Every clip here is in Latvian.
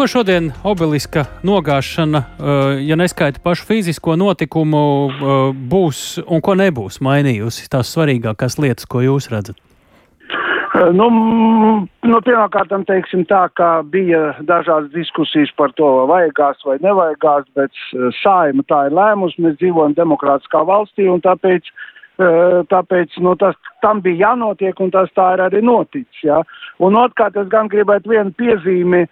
ko šodien obeliska nogāšana, ja neskaita pašu fizisko notikumu, būs un ko nebūs mainījusi tās svarīgākās lietas, ko jūs redzat? Nu, nu, Pirmkārt, teiksim tā, ka bija dažādas diskusijas par to, vai vajagās vai nevajagās, bet saima tā ir lēmusi. Mēs dzīvojam demokrātiskā valstī un tāpēc uh, tāpēc nu, tas, tam bija jānotiek, un tas tā ir arī noticis. Ja? Un otrkārt, es gan gribētu vienu piezīmi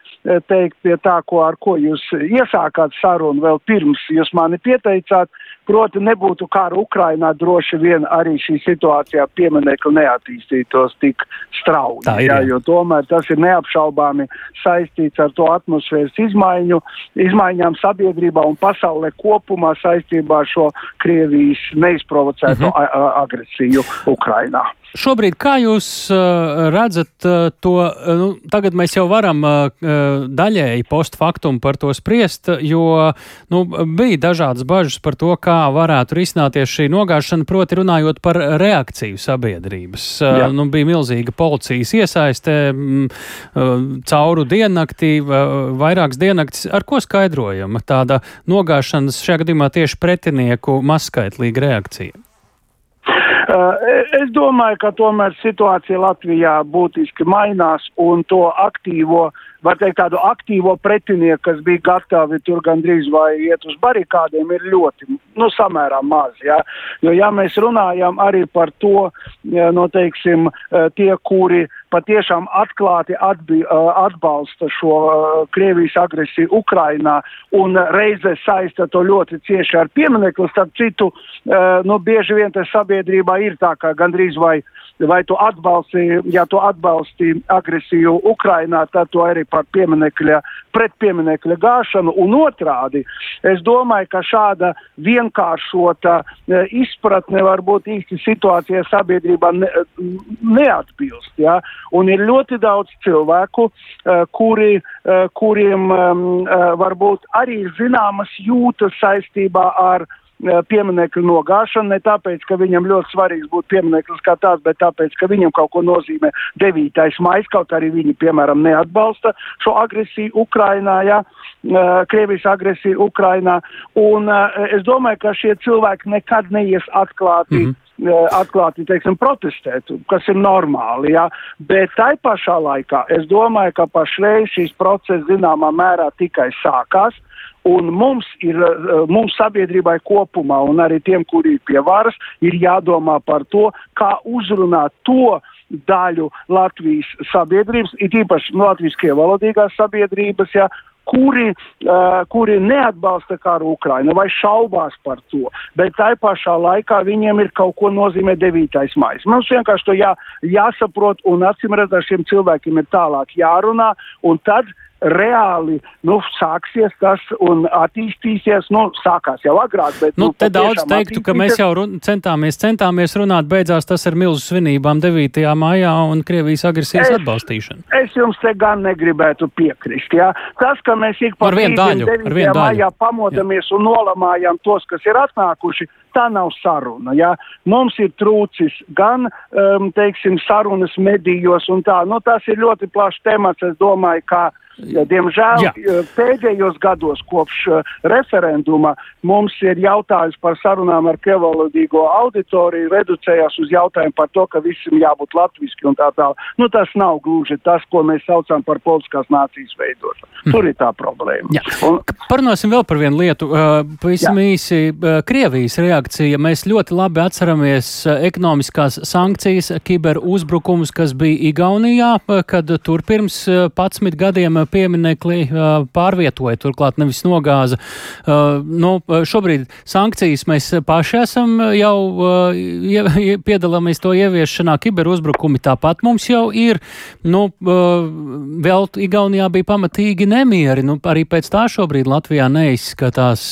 teikt pie tā, ko, ar ko jūs iesākāt sarunu vēl pirms jūs mani pieteicāt, proti nebūtu kara Ukrainā, droši vien arī šī situācijā pieminekli neattīstītos tik strauji. Ja? Jo tomēr tas ir neapšaubāmi saistīts ar to atmosfēras izmaiņu, izmaiņām sabiedrībā un pasaulē kopumā saistībā ar šo Krievijas neizprovocēto uh mhm. -huh agresiju Ukrainā. Šobrīd, kā jūs uh, redzat uh, to, uh, nu, tagad mēs jau varam uh, daļēji postfaktumu par to spriest, jo nu, bija dažādas bažas par to, kā varētu risināties šī nogāšana, proti runājot par reakciju sabiedrības. Uh, nu, bija milzīga policijas iesaiste mm, uh, cauru diennakti, uh, vairākas diennaktis. Ar ko skaidrojama tāda nogāšanas šajā gadījumā tieši pretinieku mazskaitlīga reakcija? Eh, es domāju, ka tomēr situācija Latvijā būtiski mainās un to aktīvo, var teikt, tādu aktīvo pretinieku, kas bija gatavi tur gandrīz vai iet uz barikādiem, ir ļoti, nu, samērā maz, jā. Jo, ja mēs runājam arī par to, nu, teiksim, eh, tie, kuri patiešām atklāti atbi, atbalsta šo Krievijas agresiju Ukrainā un reizē saista to ļoti cieši ar pieminekli. Starp citu, nu, bieži vien tas sabiedrībā ir tā, ka gandrīz vai vai tu atbalsti, ja tu atbalsti agresiju Ukrainā, tad tu arī par pieminekļa, pret pieminekļa gāšanu un otrādi. Es domāju, ka šāda vienkāršota e, izpratne varbūt īsti situācijā sabiedrībā ne, neatbilst. Ja? Un ir ļoti daudz cilvēku, e, kuri, e, kuriem varbūt arī zināmas jūtas saistībā ar pieminekļu nogāšanu, ne tāpēc, ka viņam ļoti svarīgs būtu piemineklis kā tāds, bet tāpēc, ka viņam kaut ko nozīmē 9. maijs, kaut arī viņi, piemēram, neatbalsta šo agresiju Ukrainā, ja, Krievijas agresiju Ukrainā. Un es domāju, ka šie cilvēki nekad neies atklāti. Mm -hmm atklāti teiksim, protestēt, kas ir normāli. Ja? Bet tai pašā laikā es domāju, ka pašreiz šīs process zināmā mērā tikai sākās. Un mums ir, eh, mums sabiedrībai kopumā, un arī tiem, kuri ir pie varas, ir jādomā par to, kā uzrunāt to daļu Latvijas sabiedrības, it īpaši Latvijas krievalodīgās sabiedrības, ja, kuri, uh, kuri neatbalsta karu Ukraina vai šaubās par to, bet tai pašā laikā viņiem ir kaut ko nozīmē 9. maijs. Mums vienkārši to jā, jāsaprot un acīm redzot, šiem cilvēkiem ir tālāk jārunā, un tad reāli nu, sāksies tas un attīstīsies. Nu, sākās jau agrāk, bet. Nu, nu, te daudz teiktu, ka mēs jau run, centāmies, centāmies runāt, beidzās tas ar milzu svinībām 9. maijā un Krievijas agresijas es, atbalstīšanu. Es jums te gan negribētu piekrist. Jā. Tas, ka mēs ik pa 9. maijā pamodamies jā. un nolamājam tos, kas ir atnākuši, tā nav saruna. Ja? Mums ir trūcis gan, um, teiksim, sarunas medijos un tā. Nu, tas ir ļoti plašs temats, es domāju, kā Ja, diemžēl Jā. pēdējos gados kopš uh, referenduma mums ir jautājums par sarunām ar krievalodīgo auditoriju reducējās uz jautājumu par to, ka visam jābūt latviski un tā tālāk. Nu, tas nav gluži tas, ko mēs saucam par politiskās nācijas veidošanu. Mm. Tur ir tā problēma. Jā. Un, Parunāsim vēl par vienu lietu. Uh, pavisam īsi Krievijas reakcija. Mēs ļoti labi atceramies ekonomiskās sankcijas, kiberuzbrukumus, kas bija Igaunijā, kad tur pirms 11 gadiem pieminekli pārvietoja, turklāt nevis nogāza. Nu, šobrīd sankcijas mēs paši esam jau piedalāmies to ieviešanā, kiberuzbrukumi tāpat mums jau ir. Nu, vēl Igaunijā bija pamatīgi nemieri, nu, arī pēc tā šobrīd Latvijā neizskatās.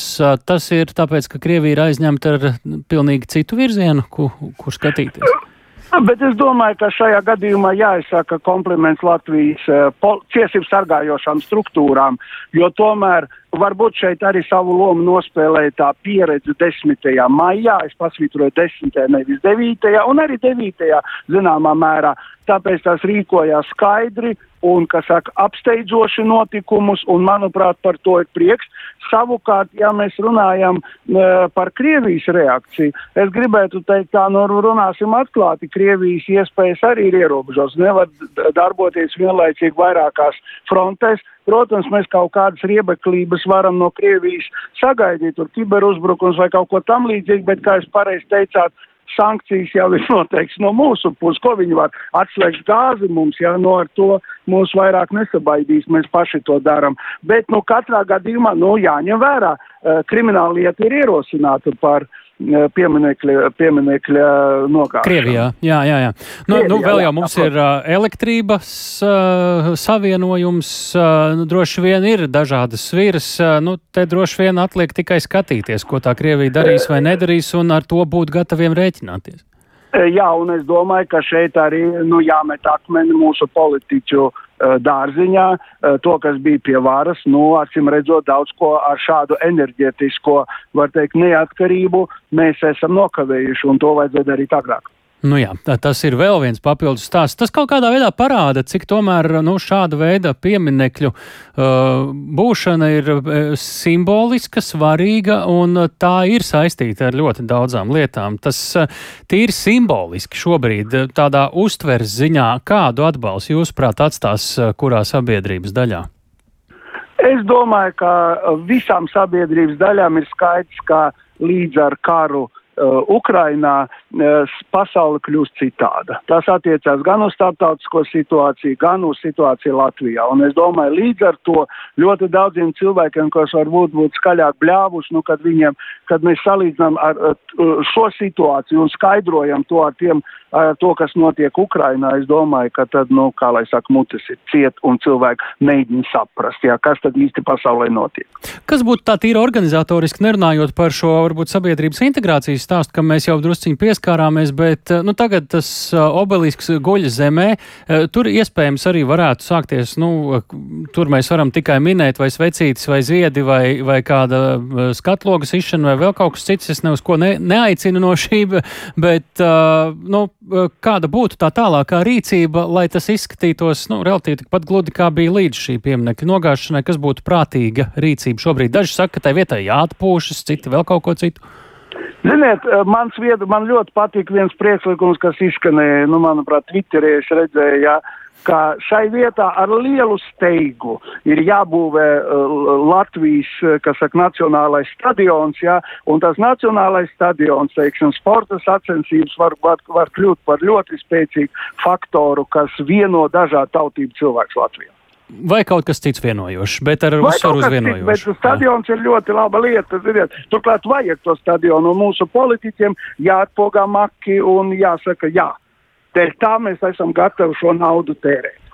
Tas ir tāpēc, ka Krievija ir aizņemta ar pilnīgi citu virzienu, kur, kur skatīties. Bet es domāju, ka šajā gadījumā jāizsaka kompliments Latvijas uh, tiesību sargājošām struktūrām, jo tomēr varbūt šeit arī savu lomu nospēlēja tā pieredze 10. maijā, es pasvītroju 10. nevis 9. un arī 9. zināmā mērā. Tāpēc tās rīkojās skaidri, un, kas saka, apsteidzoši notikumus, un, manuprāt, par to ir prieks. Savukārt, ja mēs runājam uh, par Krievijas reakciju, es gribētu teikt, tā nu runāsim atklāti, Krievijas iespējas arī ir ierobežotas. Nevar darboties vienlaicīgi vairākās frontēs. Protams, mēs kaut kādas riebeklības varam no Krievijas sagaidīt, tur kiberuzbrukums vai kaut ko tam līdzīgu, bet, kā jūs pareizi teicāt, sankcijas jau ir noteikts no mūsu puses, ko viņi var atslēgt gāzi mums, ja no ar to mūs vairāk nesabaidīs, mēs paši to darām. Bet, nu, katrā gadījumā, nu, jāņem vērā, eh, krimināla lieta ir ierosināta par pieminekļa, pieminekļa nogāšanu. Krievijā, jā, jā, jā. Nu, Krievijā, nu, vēl jau mums jā, ir uh, elektrības uh, savienojums, uh, nu, droši vien ir dažādas sviras, uh, nu, te droši vien atliek tikai skatīties, ko tā Krievija darīs vai nedarīs, un ar to būt gataviem rēķināties. Jā, un es domāju, ka šeit arī nu, jāmet akmeni mūsu politiķu Eh, dārziņā, eh, to, kas bija pie varas, nu, acīm redzot, daudz ko ar šādu enerģetisko, var teikt, neatkarību mēs esam nokavējuši, un to vajadzēja darīt agrāk. Nu jā, tas ir vēl viens papildus stāsts. Tas kaut kādā veidā parāda, cik tomēr nu, šāda veida pieminekļu uh, būšana ir uh, simboliska, svarīga un tā ir saistīta ar ļoti daudzām lietām. Tas uh, tīri simboliski šobrīd uh, tādā uztveres ziņā, kādu atbalstu jūsuprāt atstās uh, kurā sabiedrības daļā? Es domāju, ka visām sabiedrības daļām ir skaidrs, ka līdz ar karu uh, Ukrainā uh, pasaule kļūst citāda. Tas attiecās gan uz starptautisko situāciju, gan uz situāciju Latvijā. Un es domāju, līdz ar to ļoti daudziem cilvēkiem, kas varbūt būtu skaļāk bļāvuši, nu, kad, viņiem, kad mēs salīdzinām ar, ar šo situāciju un skaidrojam to ar tiem, to, kas notiek Ukrainā, es domāju, ka tad, nu, kā lai saka, mutes ir ciet un cilvēki mēģina saprast, jā, kas tad īsti pasaulē notiek. Kas būtu tā tīra organizatoriski, nerunājot par šo varbūt sabiedrības integrācijas stāstu, kam mēs jau drusciņi pieskārāmies, bet nu, tagad tas obelisks guļas zemē, tur iespējams arī varētu sākties, nu, tur mēs varam tikai minēt vai svecītis vai ziedi vai, vai kāda skatlogas izšana vai vēl kaut kas cits, es ne uz ko ne, neaicinu no šī, bet, nu, kāda būtu tā tālākā rīcība, lai tas izskatītos, nu, relatīvi tikpat gludi, kā bija līdz šī pieminekļa nogāšanai, kas būtu prātīga rīcība šobrīd. Daži saka, ka tai vietai jāatpūšas, citi vēl kaut ko citu. Ziniet, eh, mans viedu, man ļoti patīk viens priekšlikums, kas izskanēja, nu, manuprāt, Twitterī es redzēju, jā, ka šai vietā ar lielu steigu ir jābūvē uh, Latvijas, eh, kas saka, nacionālais stadions, jā, un tas nacionālais stadions, teiksim, sporta sacensības var, var, var kļūt par ļoti spēcīgu faktoru, kas vieno dažādu tautību cilvēks Latvijā. Vai kaut kas cits vienojošs, bet ar uzsvaru uz vienojošu. Bet stadions ir ļoti laba lieta, ziniet. Turklāt vajag to stadionu un mūsu politiķiem jāatpogā maki un jāsaka jā. Dēļ tā mēs esam gatavi šo naudu tērēt.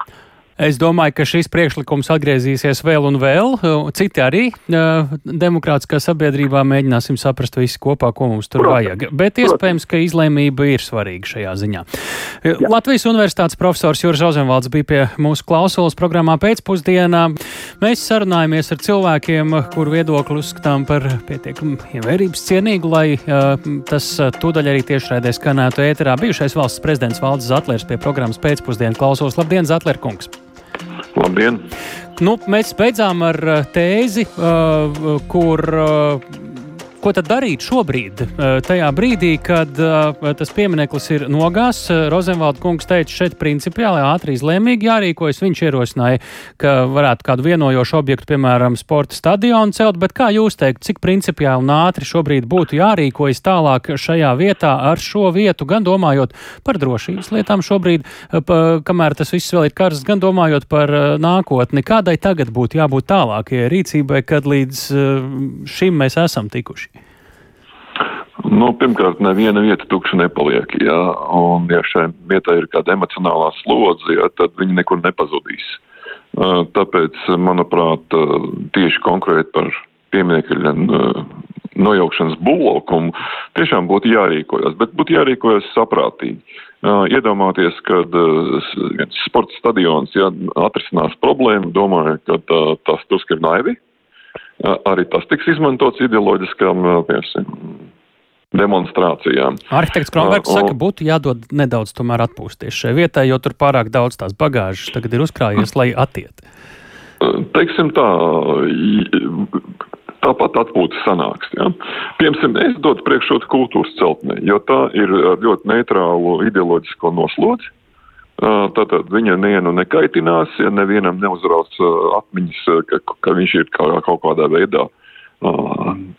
Es domāju, ka šis priekšlikums atgriezīsies vēl un vēl. Citi arī demokrātiskā sabiedrībā mēģināsim saprast visi kopā, ko mums tur vajag. Bet iespējams, ka izlēmība ir svarīga šajā ziņā. Jā. Latvijas Universitātes profesors Juris Ozenvalds bija pie mūsu klausulas programmā pēcpusdienā. Mēs sarunājamies ar cilvēkiem, kuru viedokli uzskatām par pietiekami ievērības cienīgu, lai tas tūdaļ arī tiešraidē skanētu ēterā. Bijušais valsts prezidents Valdis Zatlers pie programmas pēcpusdienu klausos. Labdien, Zatler kungs! Labdien! Nu, mēs beidzām ar eh, tēzi, uh, kur uh, Ko tad darīt šobrīd, tajā brīdī, kad tas piemineklis ir nogāzts? Eh, Rozenvalda kungs teica, šeit principiāli ātri izlēmīgi jārīkojas. Viņš ierosināja, ka varētu kādu vienojošu objektu, piemēram, sporta stadionu celt, bet kā jūs teikt, cik principiāli un ātri šobrīd būtu jārīkojas tālāk šajā vietā ar šo vietu, gan domājot par drošības lietām šobrīd, pa, kamēr tas viss vēl ir karsts, gan domājot par nākotni. Kādai tagad būtu jābūt tālākajai rīcībai, kad līdz šim mēs esam tikuši? Nu, pirmkārt, neviena vieta tukša nepaliek, jā, un ja šai vietai ir kāda emocionālā slodze, jā, tad viņi nekur nepazudīs. Tāpēc, manuprāt, tieši konkrēti par pieminiekļa nojaukšanas būvlaukumu tiešām būtu jārīkojas, bet būtu jārīkojas saprātīgi. Iedomāties, ka sporta stadions ja, atrisinās problēmu, domāju, ka tas tusk ir naivi. Arī tas tiks izmantots ideoloģiskām, piemēram, demonstrācijām. Arhitekts Kronbergs uh, saka, būtu jādod nedaudz tomēr atpūsties šai vietai, jo tur pārāk daudz tās bagāžas tagad ir uzkrājies, lai atiet. Teiksim tā, tāpat atpūta sanāks. Ja? Piemēram, es dodu priekšrotu kultūras celtnē, jo tā ir ļoti neitrālu ideoloģisko noslodzi. Tātad viņa nevienu nekaitinās, ja nevienam neuzrauc atmiņas, ka, ka viņš ir kaut kādā veidā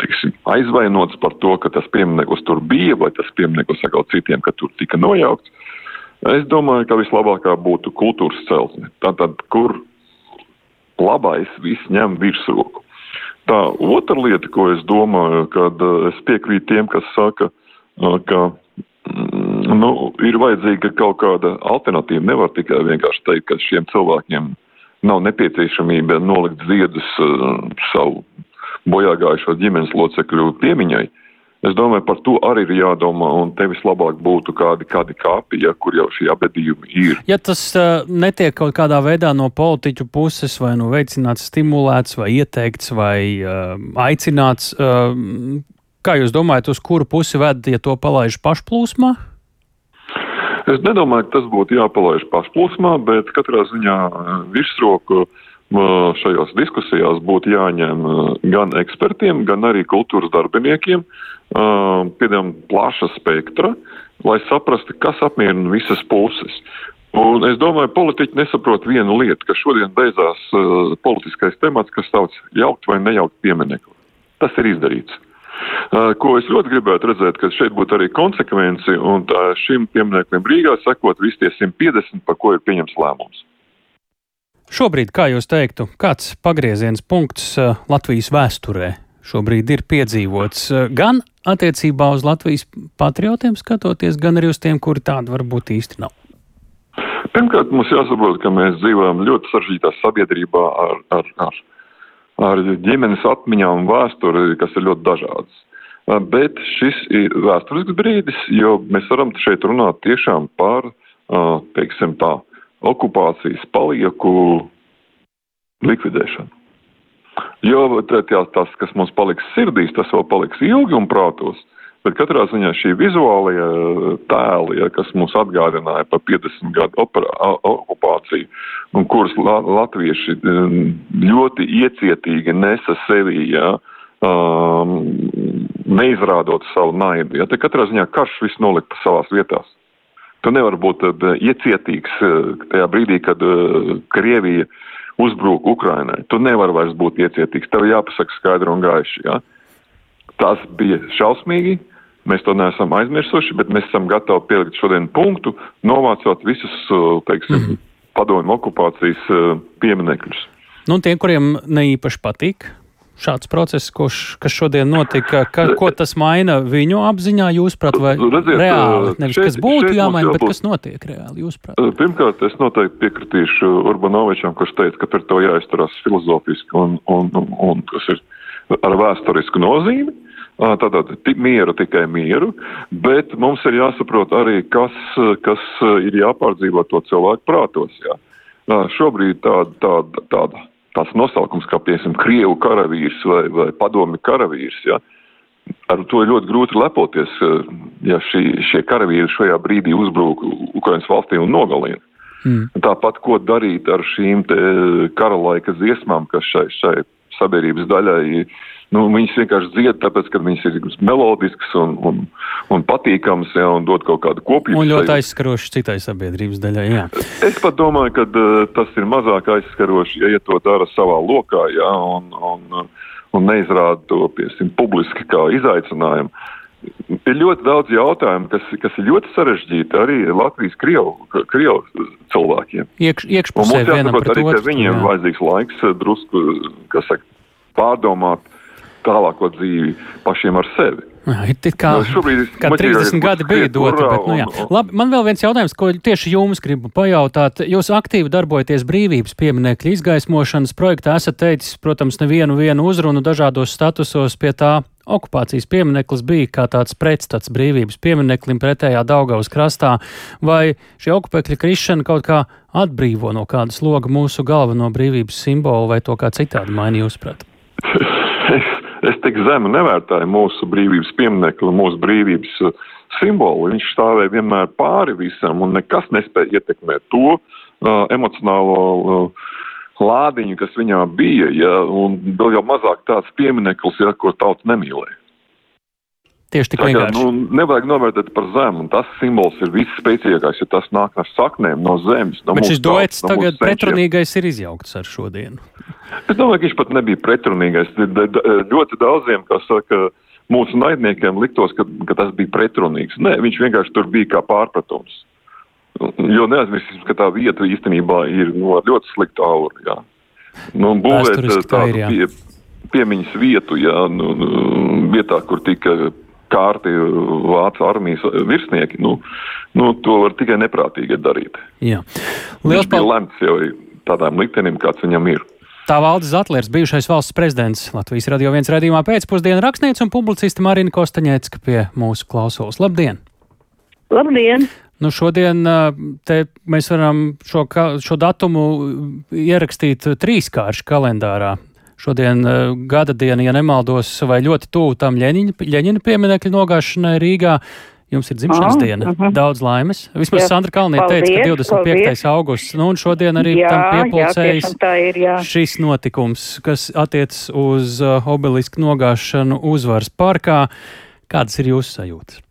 tiksim, aizvainots par to, ka tas piemineklis tur bija, vai tas piemineklis atkal citiem, ka tur tika nojaukts. Es domāju, ka vislabākā būtu kultūras celtne. Tātad, kur labais viss ņem virsroku. Tā otra lieta, ko es domāju, kad es piekrītu tiem, kas saka, ka mm, nu, ir vajadzīga kaut kāda alternatīva. Nevar tikai vienkārši teikt, ka šiem cilvēkiem nav nepieciešamība nolikt ziedus savu bojāgājušo ģimenes locekļu piemiņai. Es domāju, par to arī ir jādomā, un te vislabāk būtu kādi, kādi kāpi, ja, kur jau šie abedījumi ir. Ja tas uh, netiek kaut kādā veidā no politiķu puses vai nu veicināts, stimulēts, vai ieteikts, vai uh, aicināts, uh, kā jūs domājat, uz kuru pusi ved, ja to palaiž pašplūsmā? Es nedomāju, ka tas būtu jāpalaiž pašplūsmā, bet katrā ziņā virsroku uh, šajās diskusijās būtu jāņem gan ekspertiem, gan arī kultūras darbiniekiem, piedām plaša spektra, lai saprastu, kas apmierina visas puses. Un es domāju, politiķi nesaprot vienu lietu, ka šodien beidzās uh, politiskais temats, kas sauc jaukt vai nejaukt pieminekli. Tas ir izdarīts. Uh, ko es ļoti gribētu redzēt, ka šeit būtu arī konsekvenci un tā, šim piemineklim Rīgā sekot visi tie 150, par ko ir pieņems lēmums. Šobrīd, kā jūs teiktu, kāds pagrieziens punkts eh, Latvijas vēsturē šobrīd ir piedzīvots eh, gan attiecībā uz Latvijas patriotiem skatoties, gan arī uz tiem, kuri tādi varbūt īsti nav? Pirmkārt, mums jāsaprot, ka mēs dzīvojam ļoti sarežģītā sabiedrībā ar, ar, ar, ar ģimenes atmiņām un vēsturi, kas ir ļoti dažādas. Eh, bet šis ir vēsturisks brīdis, jo mēs varam šeit runāt tiešām par, teiksim tā, okupācijas palieku likvidēšanu. Jo tās, tas, kas mums paliks sirdīs, tas vēl paliks ilgi un prātos. Bet katrā ziņā šī vizuālajā tēli, ja, kas mums atgādināja par 50 gadu operā, okupāciju, un kuras la, latvieši ļoti iecietīgi nesa sevī, ja, um, neizrādot savu naidu. Ja, te katrā ziņā karš viss nolika savās vietās. Tu nevari būt eh, iecietīgs eh, tajā brīdī, kad uh, Krievija uzbrūk Ukrainai. Tu nevari vairs būt iecietīgs. Tev jāpasaka skaidri un gaiši. Ja? Tas bija šausmīgi. Mēs to neesam aizmirsuši, bet mēs esam gatavi pielikt šodien punktu, novācot visus, teiksim, mm -hmm. padomju okupācijas pieminekļus. Nu, tiem, kuriem ne īpaši patīk šāds process, koš, kas šodien notika, ka, ko tas maina viņu apziņā, jūsuprāt, vai Redziet, reāli? Nevis, šeit, kas būtu jāmaina, bet kas notiek reāli, jūsuprāt? Pirmkārt, es noteikti piekritīšu Urbanovičam, kurš teica, ka par to jāizturās filozofiski un, un, un, un kas ir ar vēsturisku nozīmi. Tātad mieru tikai mieru, bet mums ir jāsaprot arī, kas, kas ir jāpārdzīvo to cilvēku prātos. Jā. Šobrīd tāda, tāda, tāda tāds nosaukums kā, piemēram, Krievu karavīrs vai, vai padomi karavīrs. Ja? Ar to ir ļoti grūti lepoties, ja šī, šie karavīri šajā brīdī uzbrūk Ukraiņas valstī un nogalina. Mm. Tāpat, ko darīt ar šīm kara laika dziesmām, kas šai, šai sabiedrības daļai Nu, viņas vienkārši dzied, tāpēc, ka viņas ir melodiskas un, un, un patīkamas, ja, un dod kaut kādu kopīgu. Un ļoti aizskaroši citai sabiedrības daļai, jā. Es pat domāju, ka uh, tas ir mazāk aizskaroši, ja, ja to dara savā lokā, ja, un, un, un neizrāda to, piesim, publiski kā izaicinājumu. Ir ļoti daudz jautājumu, kas, kas ir ļoti sarežģīti arī Latvijas krievu, krievu cilvēkiem. Iekš, iekšpusē vienam pret otru. Viņiem jā. vajadzīgs laiks eh, drusku, kas saka, pārdomāt, tālāko dzīvi pašiem ar sevi. Jā, it kā, no, kā 30 gadi bija doti, bet, nu jā. Labi, man vēl viens jautājums, ko tieši jums gribu pajautāt. Jūs aktīvi darbojaties brīvības pieminekļa izgaismošanas projektā, esat teicis, protams, nevienu vienu uzrunu dažādos statusos pie tā. Okupācijas piemineklis bija kā tāds pretstats brīvības piemineklim pretējā Daugavas krastā, vai šī okupēkļa krišana kaut kā atbrīvo no kāda sloga mūsu galveno brīvības simbolu, vai to kā citādi maina jūs prāt? es, tik zemu nevērtēju mūsu brīvības pieminekli, mūsu brīvības uh, simbolu. Viņš stāvēja vienmēr pāri visam un nekas nespēja ietekmēt to uh, emocionālo uh, lādiņu, kas viņā bija, ja, un vēl jau mazāk tāds piemineklis, ja, ko tauta nemīlēja. Tieši tik vienkārši. Nu, nevajag novērtēt par zemu, un tas simbols ir visspēcīgākais, jo tas nāk no saknēm, no zemes. No Bet šis duets no tagad pretrunīgais ir izjaukts ar šodienu. Es domāju, ka viņš pat nebija pretrunīgais. Ļoti daudziem, kas saka, mūsu naidniekiem liktos, ka, ka tas bija pretrunīgs. Nē, viņš vienkārši tur bija kā pārpratums. Jo neaizmirsīsim, ka tā vieta īstenībā ir no, ļoti slikta aura. Jā. Nu, būvēt tādu ir, pie, piemiņas vietu, jā, nu, nu, vietā, kur tika kārti vācu armijas virsnieki, nu, nu, to var tikai neprātīgi darīt. Jā. Liels paldies! Lemts jau tādām liktenim, kāds viņam ir. Tā valdes Zatlers, bijušais valsts prezidents, Latvijas radio viens radījumā pēcpusdienu rakstniece un publiciste Marina Kostaņēcka pie mūsu klausos. Labdien! Labdien! Nu, šodien te mēs varam šo, šo datumu ierakstīt trīskāršu kalendārā. Šodien uh, gada diena, ja nemaldos, vai ļoti tuvu tam Ļeņina pieminekļa nogāšanai Rīgā. Jums ir dzimšanas oh, diena. Uh -huh. Daudz laimes. Vismaz jā, Sandra Kalniete teica, ka 25. Paldies. augusts, nu un šodien arī jā, tam piepulcējas jā, šis notikums, kas attiec uz uh, obelisku nogāšanu uzvaras parkā. Kādas ir jūsu sajūtas?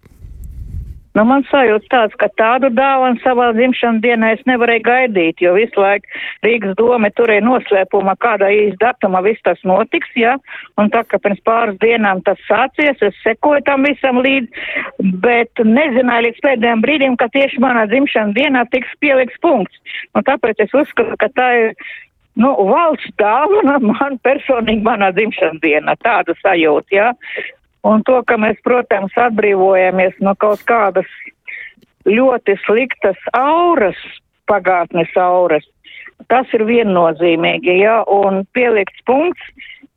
Nu, man sajūta tāds, ka tādu dāvanu savā dzimšanas dienā es nevarēju gaidīt, jo visu laiku Rīgas doma turēja noslēpumā, kādā īsti datumā viss tas notiks, jā, un tā, ka pirms pāris dienām tas sācies, es sekoju tam visam līdz, bet nezināju līdz pēdējiem brīdim, ka tieši manā dzimšanas dienā tiks pieliks punkts. Un tāpēc es uzskatu, ka tā ir nu, valsts dāvana man personīgi manā dzimšanas dienā, tāda sajūta, jā. Un to, ka mēs, protams, atbrīvojamies no kaut kādas ļoti sliktas auras, pagātnes auras, tas ir viennozīmīgi, ja, un pielikts punkts,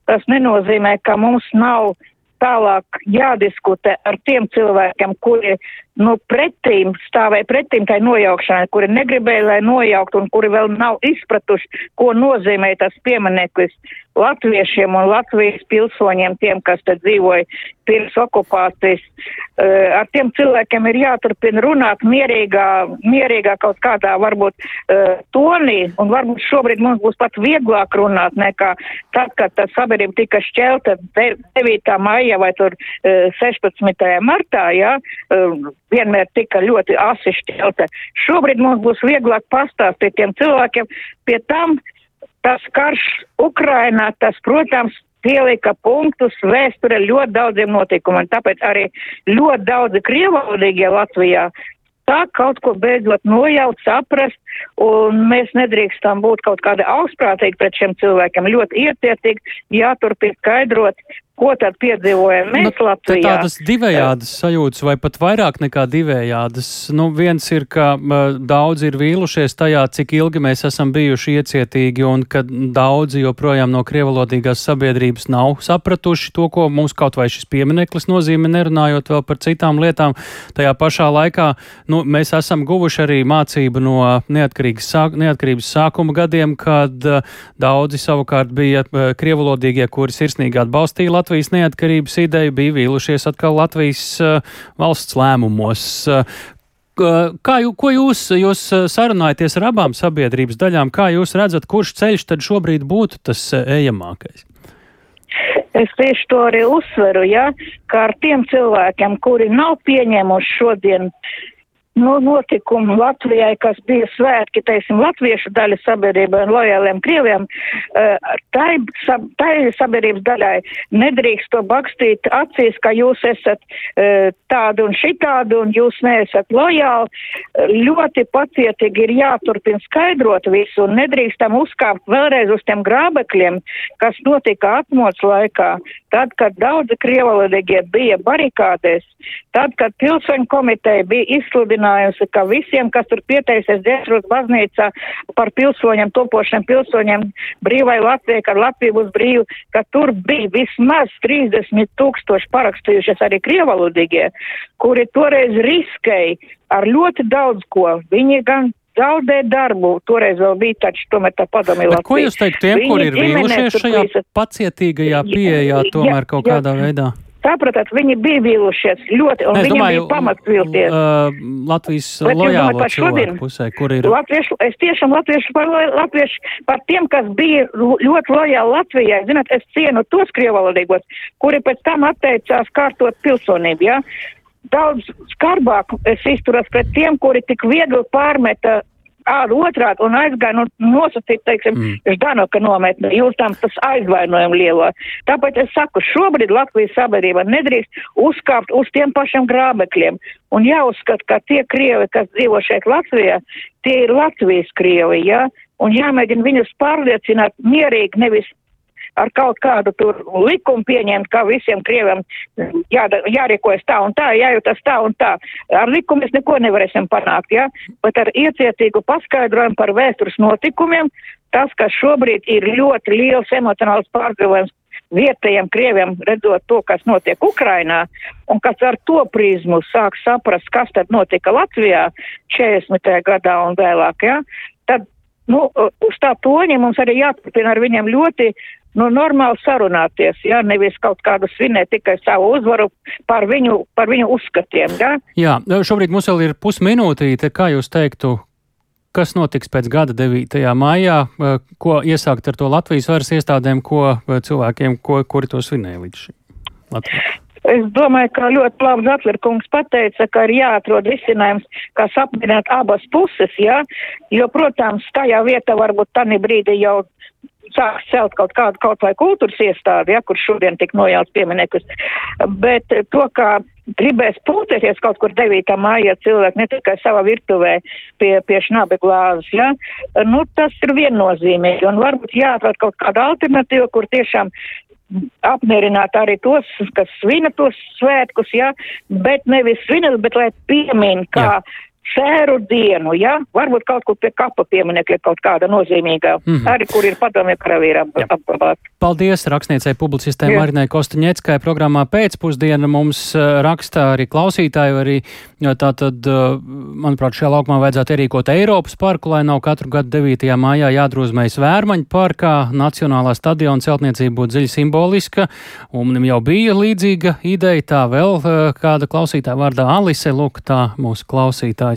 tas nenozīmē, ka mums nav tālāk jādiskutē ar tiem cilvēkiem, kuri nu, pretīm stāvēja pretīm tai nojaukšanai, kuri negribēja, lai nojaukt un kuri vēl nav izpratuši, ko nozīmē tas piemineklis latviešiem un Latvijas pilsoņiem, tiem, kas te dzīvoja pirms okupācijas. Uh, ar tiem cilvēkiem ir jāturpina runāt mierīgā, mierīgā kaut kādā varbūt uh, tonī, un varbūt šobrīd mums būs pat vieglāk runāt nekā tad, kad tā sabiedrība tika šķelta 9. maija vai tur uh, 16. martā, jā, ja, vienmēr tika ļoti asi šķelta. Šobrīd mums būs vieglāk pastāstīt tiem cilvēkiem pie tam, tas karš Ukrainā, tas, protams, pielika punktus vēsture ļoti daudziem notikumiem. Tāpēc arī ļoti daudzi krievalodīgie Latvijā tā kaut ko beidzot nojaut, saprast, un mēs nedrīkstam būt kaut kādi augstprātīgi pret šiem cilvēkiem, ļoti iecietīgi, jāturpina skaidrot, Ko tad piedzīvojam mēs nu, Latvijā? Tādas divējādas sajūtas, vai pat vairāk nekā divējādas. Nu, viens ir, ka daudzi ir vīlušies tajā, cik ilgi mēs esam bijuši iecietīgi, un ka daudzi joprojām no krievalodīgās sabiedrības nav sapratuši to, ko mums kaut vai šis piemineklis nozīmē, nerunājot vēl par citām lietām. Tajā pašā laikā nu, mēs esam guvuši arī mācību no neatkarības, sāk, neatkarības sākuma gadiem, kad uh, daudzi savukārt bija uh, krievalodīgie, kuri sirsnīgi atbalstīja Latviju. Latvijas neatkarības ideju, bija vīlušies atkal Latvijas uh, valsts lēmumos. Uh, Kā, ko jūs, jūs sarunājaties ar abām sabiedrības daļām? Kā jūs redzat, kurš ceļš tad šobrīd būtu tas ejamākais? Es tieši to arī uzsveru, ja, ka ar tiem cilvēkiem, kuri nav pieņēmuši šodien nu, notikumu Latvijai, kas bija svētki, teiksim, latviešu daļa sabiedrībai un lojāliem krieviem, eh, tai, tai sabiedrības daļai nedrīkst to bakstīt acīs, ka jūs esat eh, tādi un šitādi un jūs neesat lojāli. Ļoti pacietīgi ir jāturpina skaidrot visu un nedrīkstam uzkāpt vēlreiz uz tiem grābekļiem, kas notika atmods laikā, tad, kad daudzi krievalodīgie bija barikādēs, tad, kad pilsoņu komiteja bija izsludināta aicinājusi, ka visiem, kas tur pieteiksies Dienasrūtas baznīcā par pilsoņiem, topošiem pilsoņiem, brīvai Latvijai, ka Latvija būs brīva, ka tur bija vismaz 30 tūkstoši parakstījušies arī krievalodīgie, kuri toreiz riskēja ar ļoti daudz ko. Viņi gan zaudē darbu. Toreiz vēl bija taču tomēr tā Latvija. Ko jūs teikt tiem, kur ir vīlušies šajā pacietīgajā pieejā tomēr jā, kaut kādā jā. veidā? Saprotat, viņi bija vīlušies ļoti, un viņiem bija pamats vilties. Uh, Latvijas lojālo cilvēku pusē, kur ir? Latviešu, es tiešām latviešu par, latviešu par tiem, kas bija ļoti lojāli Latvijai. Zināt, es cienu tos krievalodīgos, kuri pēc tam atteicās kārtot pilsonību. Ja? Daudz skarbāk es izturos pret tiem, kuri tik viegli pārmeta ādu otrādi un aizgāja nu, nosacīt, teiksim, mm. Ždanoka nometni. Jūs tam tas aizvainojumu lielo. Tāpēc es saku, šobrīd Latvijas sabiedrība nedrīkst uzkāpt uz tiem pašiem grābekļiem. Un jāuzskata, ka tie krievi, kas dzīvo šeit Latvijā, tie ir Latvijas krievi, jā. Ja? Un jāmēģina viņus pārliecināt mierīgi, nevis ar kaut kādu tur likumu pieņemt, ka visiem krieviem jā, jārīkojas tā un tā, jājūtas tā un tā. Ar likumu mēs neko nevarēsim panākt, jā, ja? bet ar iecietīgu paskaidrojumu par vēstures notikumiem, tas, ka šobrīd ir ļoti liels emocionāls pārdzīvojums vietējiem krieviem redzot to, kas notiek Ukrainā, un kas ar to prizmu sāk saprast, kas tad notika Latvijā 40. gadā un vēlāk, ja, tad, nu, uz tā toņa mums arī jāturpina ar viņiem ļoti nu, normāli sarunāties, jā, nevis kaut kādu svinēt tikai savu uzvaru par viņu, par viņu uzskatiem. Jā? jā, šobrīd mums vēl ir pusminūtīte, kā jūs teiktu, kas notiks pēc gada 9. maijā, ko iesākt ar to Latvijas varas iestādēm, ko cilvēkiem, ko, kuri to svinēja līdz šim? Latvijā. Es domāju, ka ļoti labi Zatlerkungs pateica, ka ir jāatrod risinājums, kā apmierināt abas puses, jā, jo, protams, tajā vietā varbūt tani brīdi jau sāks celt kaut kādu kaut vai kultūras iestādi, ja, kur šodien tik nojauts piemineklis, bet to, kā gribēs pūtēties kaut kur 9. māja cilvēki ne tikai savā virtuvē pie, pie šnabe glāzes, ja, nu tas ir viennozīmīgi un varbūt jāatrod kaut kāda alternatīva, kur tiešām apmierināt arī tos, kas svina tos svētkus, ja, bet nevis svina, bet lai piemin, kā Jā šēru dienu, ja? Varbūt kaut kur pie kapa pieminekļa kaut kāda nozīmīgā, mm -hmm. arī kur ir padomju karavīra apglabāta. Paldies rakstniecei publicistē Marinai Kostaņeckai programmā pēcpusdiena mums uh, rakstā arī klausītāju, arī tā tad, uh, manuprāt, šajā laukumā vajadzētu ierīkot Eiropas parku, lai nav katru gadu 9. mājā jādrūzmējas Vērmaņu parkā, Nacionālā stadiona celtniecība būtu dziļi simboliska, un jau bija līdzīga ideja, tā vēl uh, kāda klausītāja vārdā Alise, lūk, tā mūsu klausītāja.